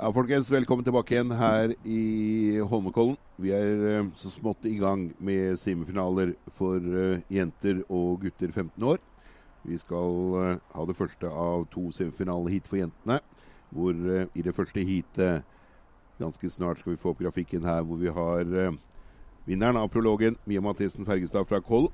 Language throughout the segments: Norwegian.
Ja, folkens, velkommen tilbake igjen her i Holmenkollen. Vi er eh, så smått i gang med semifinaler for eh, jenter og gutter 15 år. Vi skal eh, ha det første av to semifinaleheat for jentene. Hvor i det første heatet ganske snart skal vi få opp grafikken her, hvor vi har vinneren av prologen, Mia Mathisen Fergestad fra Koll.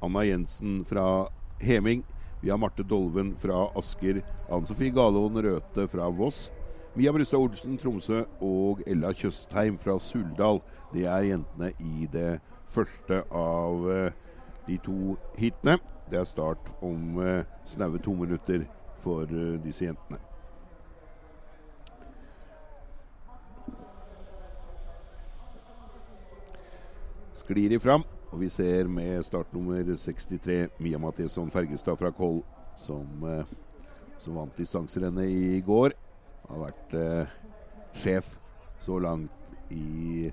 Anna Jensen fra Heming. Vi har Marte Dolven fra Asker. Ann Sofie Galaaen Røthe fra Voss. Mia Brustad Olsen Tromsø og Ella Tjøstheim fra Suldal. Det er jentene i det første av eh, de to hitene. Det er start om eh, snaue to minutter for eh, disse jentene. Sklir de fram, og vi ser med startnummer 63 Mia Mathesson Fergestad fra Koll, som, som vant distanserennet i går. Har vært eh, sjef så langt i,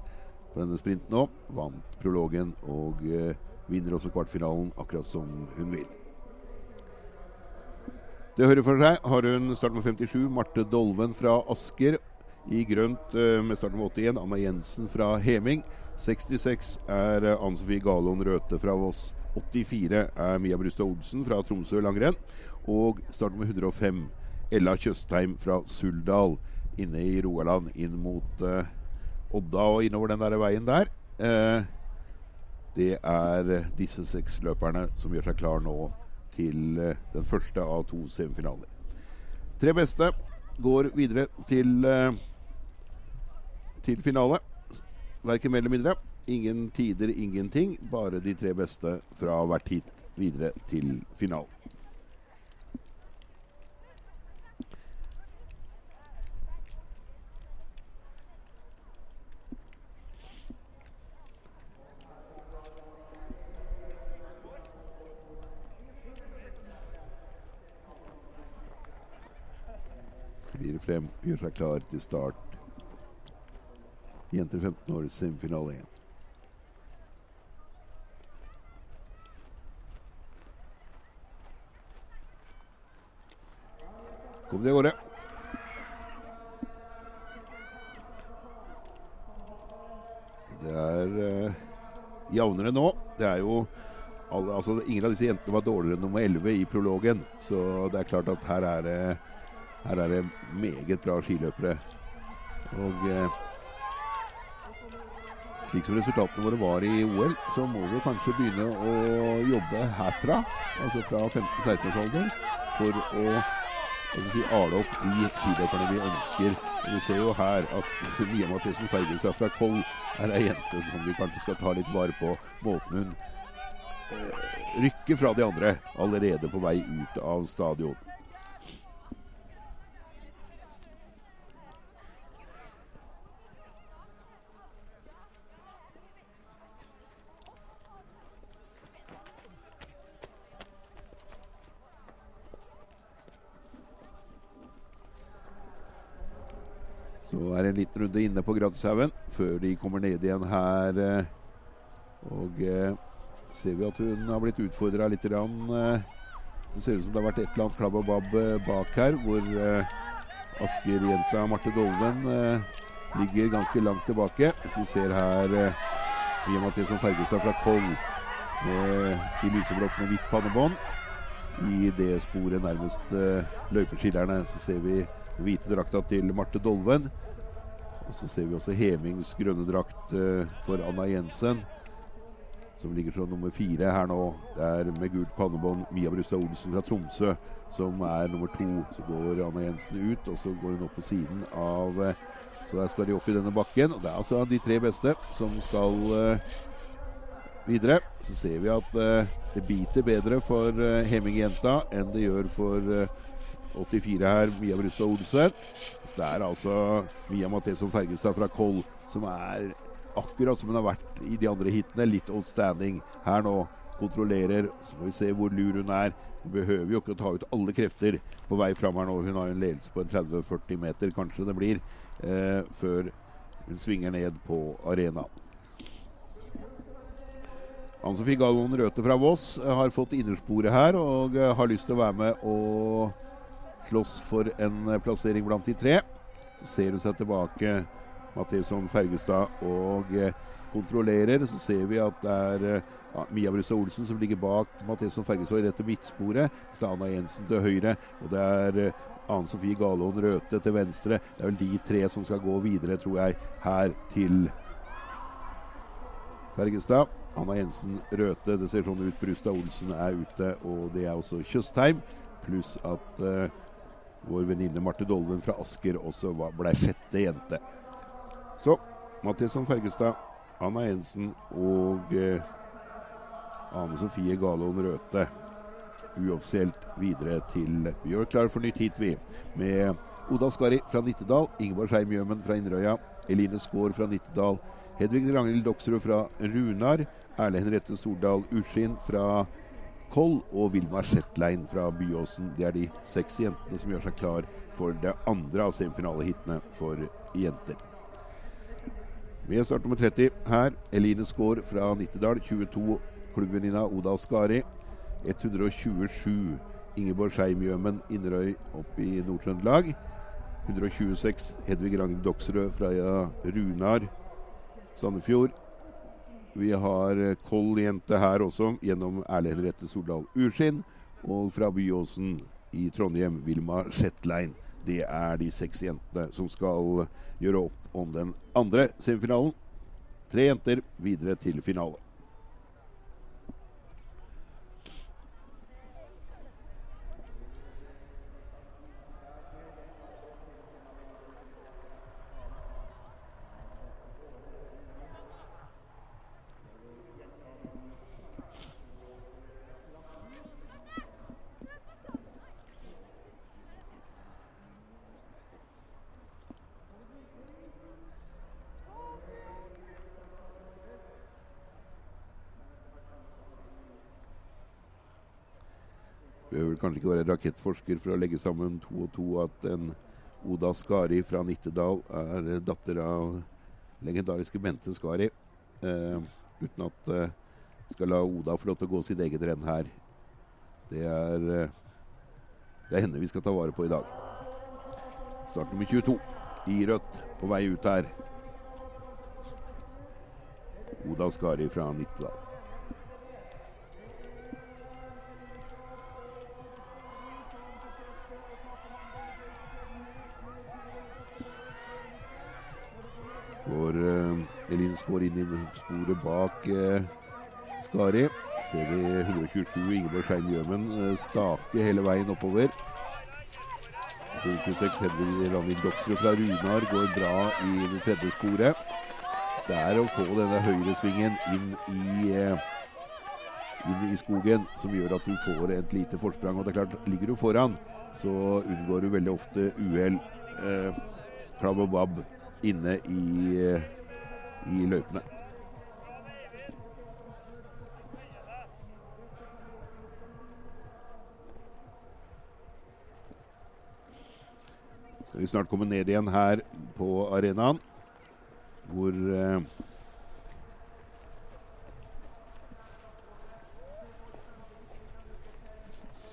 på denne sprinten nå. Vant prologen og eh, vinner også kvartfinalen akkurat som hun vil. Det hører for seg har hun start med 57, Marte Dolven fra Asker. I grønt eh, med start med 81, Anna Jensen fra Heming. 66 er eh, Ann Sofie Galon Røthe fra Voss. 84 er Mia Brustad Olsen fra Tromsø langrenn. Og start med 105, Ella Tjøstheim fra Suldal inne i Rogaland inn mot eh, Odda og innover den der veien der. Eh, det er disse seks løperne som gjør seg klar nå til eh, den første av to semifinaler. Tre beste går videre til, eh, til finale. Verken mer eller mindre. Ingen tider, ingenting. Bare de tre beste fra hvert hit videre til finalen. Frem, gjør seg klar til start. Jenter 15 år, semifinale 1. Kom de av gårde. Det er uh, jevnere nå. Det er jo alle, altså, Ingen av disse jentene var dårligere enn nummer 11 i prologen. Så det er klart at her er det, her er det meget bra skiløpere. Og eh, slik som resultatene våre var i OL, så må vi kanskje begynne å jobbe herfra, altså fra 15-16-årsalder, for å si, ale opp de skiløperne vi ønsker. Vi ser jo her at Mia Mathisen Fergelstad fra Koll er ei jente som vi kanskje skal ta litt vare på. Måten hun eh, rykker fra de andre allerede på vei ut av stadion. Så er det en liten runde inne på Gradshaugen før de kommer ned igjen her. eh, Og eh, ser vi at hun har blitt utfordra litt. Grann, eh, det ser ut som det har vært et eller annet klabb og babb bak her, hvor Asker-jenta Marte Dolven ligger ganske langt tilbake. Hvis vi ser her Mia Mathisen Fergestad fra Koll med de lyseblått med hvitt pannebånd. I det sporet nærmest løypeskillerne så ser vi hvite drakta til Marte Dolven. Og så ser vi også Hemings grønne drakt eh, for Anna Jensen, som ligger som nummer fire her nå. Det er med gult pannebånd Mia Brustad Olsen fra Tromsø som er nummer to. Så går Anna Jensen ut, og så går hun opp på siden av eh, Så der skal de opp i denne bakken. Og det er altså de tre beste som skal eh, videre. Så ser vi at det biter bedre for eh, Heming-jenta enn det gjør for 84 her, Mia Brustad Olsen. Så det er altså Mia Matheson Fergestad fra Koll som er akkurat som hun har vært i de andre hitene, litt outstanding her nå. Kontrollerer. Så får vi se hvor lur hun er. Hun behøver jo ikke å ta ut alle krefter på vei fram her nå. Hun har jo en ledelse på en 30-40 meter, kanskje det blir, eh, før hun svinger ned på arenaen. Ann Sofie Gallon Røthe fra Voss eh, har fått innersporet her og eh, har lyst til å være med og slåss for en eh, plassering blant de tre. Så ser hun seg tilbake, Matheson Fergestad, og eh, kontrollerer. Så ser vi at det er eh, ja, Mia Brustad Olsen som ligger bak Matheson Fergestad rett til midtsporet. Så det er Anna Jensen til høyre. Og det er Ane Sofie Galaaen Røthe til venstre. Det er vel de tre som skal gå videre, tror jeg, her til Fergestad. Anna Jensen Røthe. Det ser sånn ut. Brustad Olsen er ute, og det er også Tjøstheim. Pluss at uh, vår venninne Marte Dolven fra Asker også ble sjette jente. Så Mathisson Fergestad, Anna Jensen og eh, Ane Sofie Galoen Røthe uoffisielt videre til Vi gjør klar for nytt hit, vi. Med Oda Skari fra Nittedal, Ingeborg Skeim Gjømen fra Inderøya, Eline Skaar fra Nittedal, Hedvig Ragnhild Doksrud fra Runar, Erle Henriette Stordal Uskin fra Koll og Vilma Shetlein fra Byåsen. Det er de seks jentene som gjør seg klar for det andre av semifinalehitene for jenter. Er start nummer 30 her. Eline Skaar fra Nittedal, 22 klubbvenninna Oda Skari. 127 Ingeborg Skeim-Gjømen Inderøy opp i Nord-Trøndelag. 126 Hedvig Ragnhild Doksrød fra Runar Sandefjord. Vi har Koll-jente her også, gjennom Erle Henriette Soldal Urskinn. Og fra Byåsen i Trondheim, Vilma Shetlein. Det er de seks jentene som skal gjøre opp om den andre semifinalen. Tre jenter videre til finale. Behøver kanskje ikke være rakettforsker for å legge sammen to og to at en Oda Skari fra Nittedal er datter av legendariske Bente Skari. Eh, uten at eh, skal la Oda få lov til å gå sitt eget renn her. Det er, eh, det er henne vi skal ta vare på i dag. Start nummer 22 i rødt på vei ut her. Oda Skari fra Nittedal. Går eh, Skår inn i sporet bak eh, Skari. Ser vi 127 Ingeborg Skein Gjømen eh, stake hele veien oppover. 126 Hedvig Ragnhild Doksrud fra Runar går bra i det tredje sporet. Det er å få denne høyresvingen inn i, inn i skogen som gjør at du får et lite forsprang. Og det er klart, ligger du foran, så unngår du veldig ofte uhell. Eh, og babb inne i, i løypene. Skal vi snart komme ned igjen her på arenaen, hvor eh,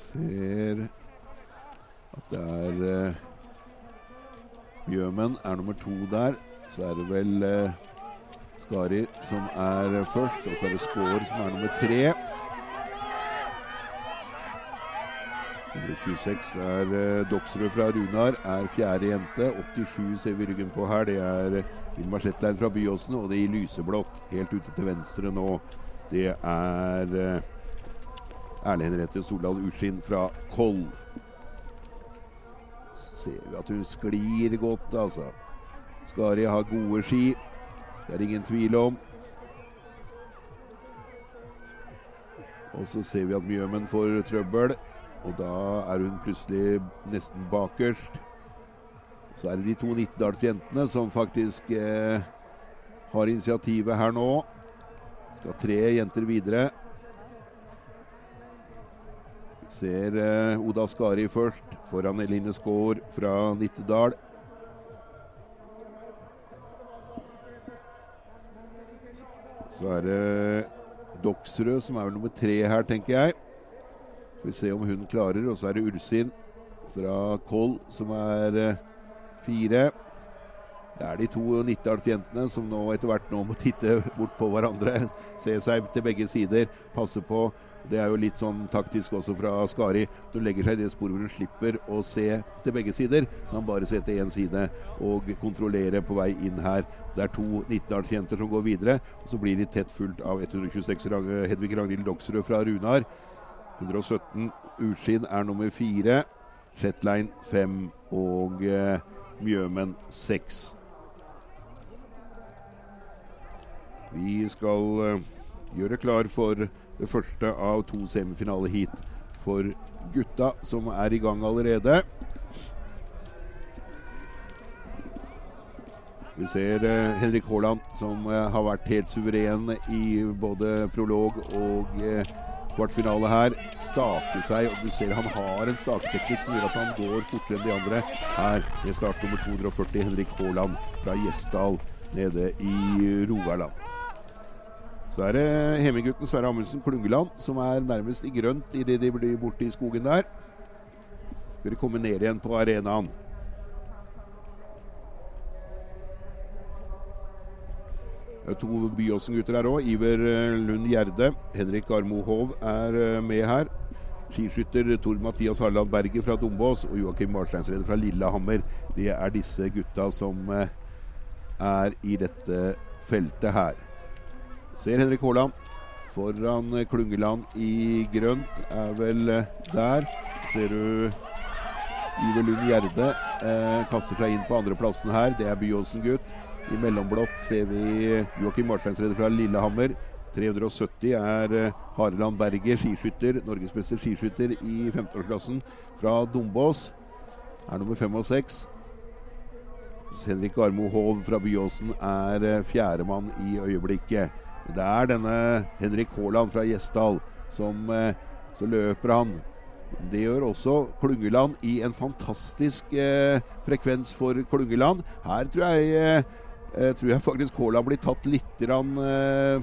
Ser at det er eh, Bjømen er nummer to der. Så er det vel eh, Skari som er først, og så er det Skår som er nummer tre. 126 er eh, Doksrud fra Runar, er fjerde jente. 87 ser vi ryggen på her. Det er Vilma Shetlein fra Byåsen, og det i lyseblått helt ute til venstre nå. Det er eh, Erle Henriette Soldal Uskinn fra Koll ser vi at hun sklir godt, altså. Skari har gode ski. Det er ingen tvil om. Og så ser vi at Mjømen får trøbbel, og da er hun plutselig nesten bakerst. Så er det de to Nittedalsjentene som faktisk eh, har initiativet her nå. Skal tre jenter videre. Ser eh, Oda Skari først, foran Eline Skaar fra Nittedal. Så er det Doksrød som er vel nummer tre her, tenker jeg. Får vi se om hun klarer. Og så er det Ulsin fra Koll som er eh, fire. Det er de to Nittdalsjentene som nå etter hvert nå må titte bort på hverandre. Se seg til begge sider, passe på. Det er jo litt sånn taktisk også fra Skari. Du legger seg i det sporet hvor du slipper å se til begge sider. Kan bare se til én side og kontrollere på vei inn her. Det er to Nittdalsjenter som går videre. og Så blir de tett fulgt av 126 Hedvig Ragnhild Doksrud fra Runar. 117 Utskinn er nummer fire. Shetline fem og eh, Mjømen seks. Vi skal uh, gjøre klar for det første av to semifinaleheat for gutta, som er i gang allerede. Vi ser uh, Henrik Haaland, som uh, har vært helt suveren i både prolog og kvartfinale her. Stake seg, og du ser han har en staketeknikk som gjør at han går fortere enn de andre. Her er start nummer 240, Henrik Haaland fra Gjesdal nede i Rogaland. Så er det Heminggutten Sverre Amundsen Klungeland som er nærmest i grønt idet de blir borte i skogen der. Skal de komme ned igjen på arenaen. Det er to Byåsen-gutter her òg. Iver eh, Lund Gjerde. Henrik Armo Hov er eh, med her. Skiskytter Tor Mathias Harland Berger fra Dombås og Joakim Marsteinsrede fra Lillehammer. Det er disse gutta som eh, er i dette feltet her. Ser Henrik Haaland foran eh, Klungeland i grønt. Er vel eh, der. Ser du Iver Lund Gjerde eh, kaster seg inn på andreplassen her. Det er Byåsen-gutt. I mellomblått ser vi Joakim Marsteinsrede fra Lillehammer. 370 er eh, Hareland Berger, skiskytter, norgesbeste skiskytter i 15-årsklassen fra Dombås. Er nummer fem og seks. Henrik Armo Hov fra Byåsen er fjerdemann i øyeblikket. Det er denne Henrik Haaland fra Gjesdal som eh, Så løper han. Det gjør også Klungeland i en fantastisk eh, frekvens for Klungeland. Her tror jeg, eh, eh tror jeg faktisk Haaland blir tatt litt rann, eh,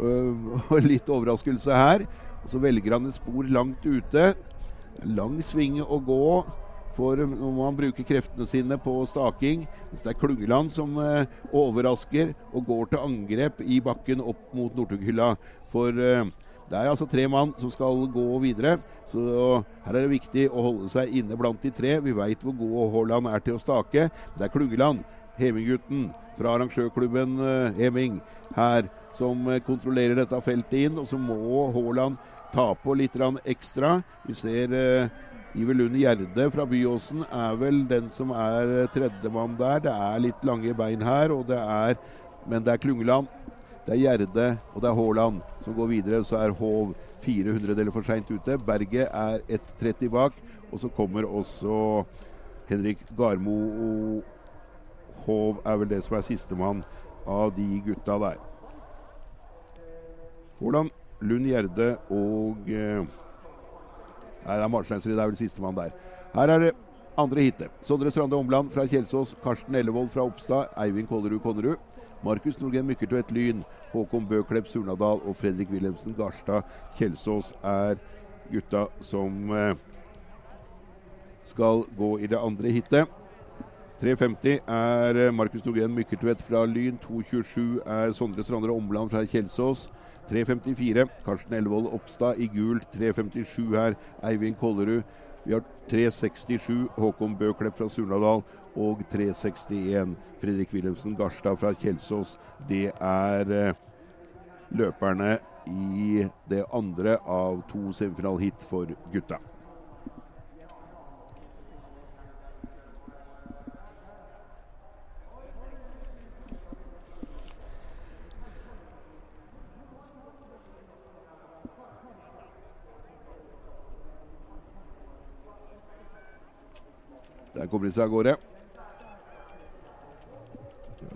Litt overraskelse her. Så velger han et spor langt ute. Lang sving å gå. For når man bruker kreftene sine på staking Hvis det er Klungeland som eh, overrasker og går til angrep i bakken opp mot Northug-hylla. For eh, det er altså tre mann som skal gå videre. Så her er det viktig å holde seg inne blant de tre. Vi veit hvor god Haaland er til å stake. Det er Klungeland, Heminggutten fra arrangørklubben eh, Heming her, som eh, kontrollerer dette feltet inn. Og så må Haaland ta på litt ekstra. Vi ser eh, Iver Lund Gjerde fra Byåsen er vel den som er tredjemann der. Det er litt lange bein her, det er, men det er Klungeland, det er Gjerde og det er Haaland som går videre. Så er Hov 400 deler for seint ute. Berget er 1,30 bak. Og så kommer også Henrik Garmo. Og Hov er vel det som er sistemann av de gutta der. Haaland, Lund Gjerde og eh, Nei, det er Marslensrud. Det er vel sistemann der. Her er det andre hitet. Sondre Strande Omland fra Kjelsås. Karsten Ellevold fra Oppstad. Eivind Kollerud Konnerud. Markus Norgren Mykkertvedt Lyn. Håkon Bøklepp Surnadal og Fredrik Wilhelmsen Garstad Kjelsås er gutta som eh, skal gå i det andre hitet. 3.50 er eh, Markus Norgren Mykkertvedt fra Lyn. 2.27 er Sondre Strande Omland fra Kjelsås. 3.54 Karsten Ellevold Oppstad i gult. 3.57 her Eivind Kollerud. Vi har 3.67 Håkon Bøklepp fra Surnadal og 3.61 Fredrik Wilhelmsen Garstad fra Kjelsås. Det er eh, løperne i det andre av to semifinaleheat for gutta. Kommer de seg av gårde.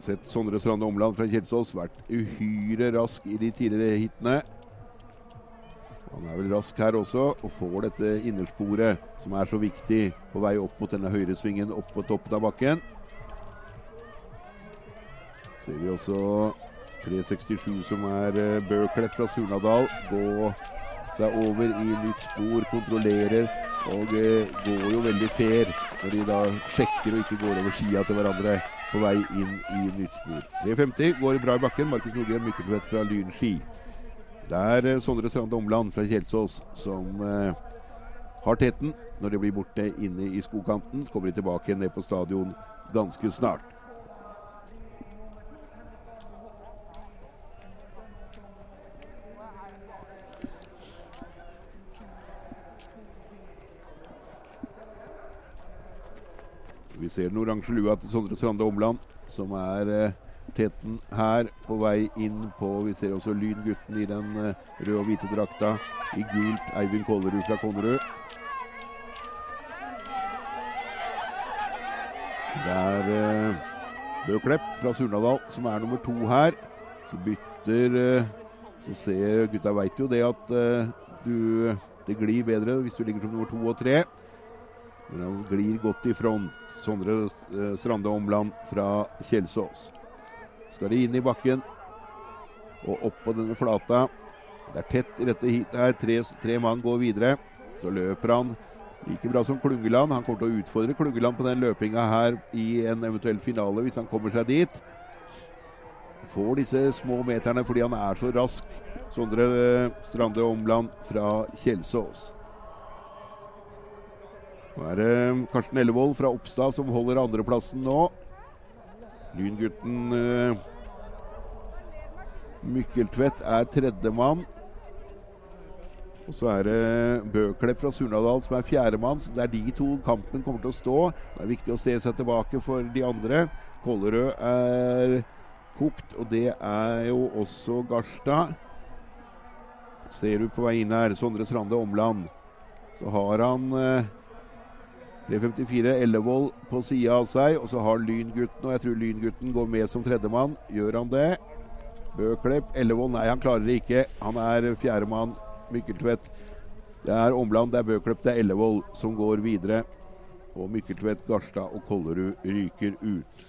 Sett Sondre Strande Omland fra Kjelsås vært uhyre rask i de tidligere hitene. Han er vel rask her også, og får dette innersporet som er så viktig på vei opp mot denne høyresvingen opp på toppen av bakken. Ser vi også 367 som er Børklepp fra Surnadal gå seg over i nytt spor, kontrollerer og eh, går jo veldig fair når de da sjekker og ikke går over skia til hverandre. på vei inn i nytt spor. 3.50 går bra i bakken. Markus Nordgren Mykkeltvedt fra Lyn ski. Det er eh, Sondre Strande Omland fra Kjelsås som eh, har teten når de blir borte inne i skogkanten. Så kommer de tilbake ned på stadion ganske snart. Ser den oransje lua til Sondre Strande Omland, som er eh, teten her på vei inn på Vi ser også Lyngutten i den eh, røde og hvite drakta. I gult Eivind Kollerud fra Konnerud. Det er eh, Bøklepp fra Surnadal som er nummer to her. Så bytter eh, Så ser gutta veit jo det at eh, du Det glir bedre hvis du ligger som nummer to og tre. Men han glir godt i front. Sondre eh, Strande Omland fra Kjelsås. Skal det inn i bakken og opp på denne flata. Det er tett i dette heatet her. Tre, tre mann går videre. Så løper han like bra som Klungeland. Han kommer til å utfordre Klungeland på den løpinga her i en eventuell finale, hvis han kommer seg dit. Får disse små meterne fordi han er så rask. Sondre eh, Strande Omland fra Kjelsås. Nå er det Karsten Ellevold fra Oppstad som holder andreplassen nå. Lyngutten uh, Mykkeltvedt er tredjemann. Og så er det Bøklepp fra Surnadal som er fjerdemann. Så det er de to kampen kommer til å stå. Det er viktig å se seg tilbake for de andre. Kollerød er kokt, og det er jo også Garstad. Ser du på vei inn her, Sondre Strande Omland. Så har han uh, 3.54 Ellevold på sida av seg, og så har Lyngutten, og jeg tror Lyngutten går med som tredjemann. Gjør han det? Bøklepp, Ellevold, nei, han klarer det ikke. Han er fjerdemann. Mykkeltvedt. Det er Omland, det er Bøklepp, det er Ellevold som går videre. Og Mykkeltvedt, Garstad og Kollerud ryker ut.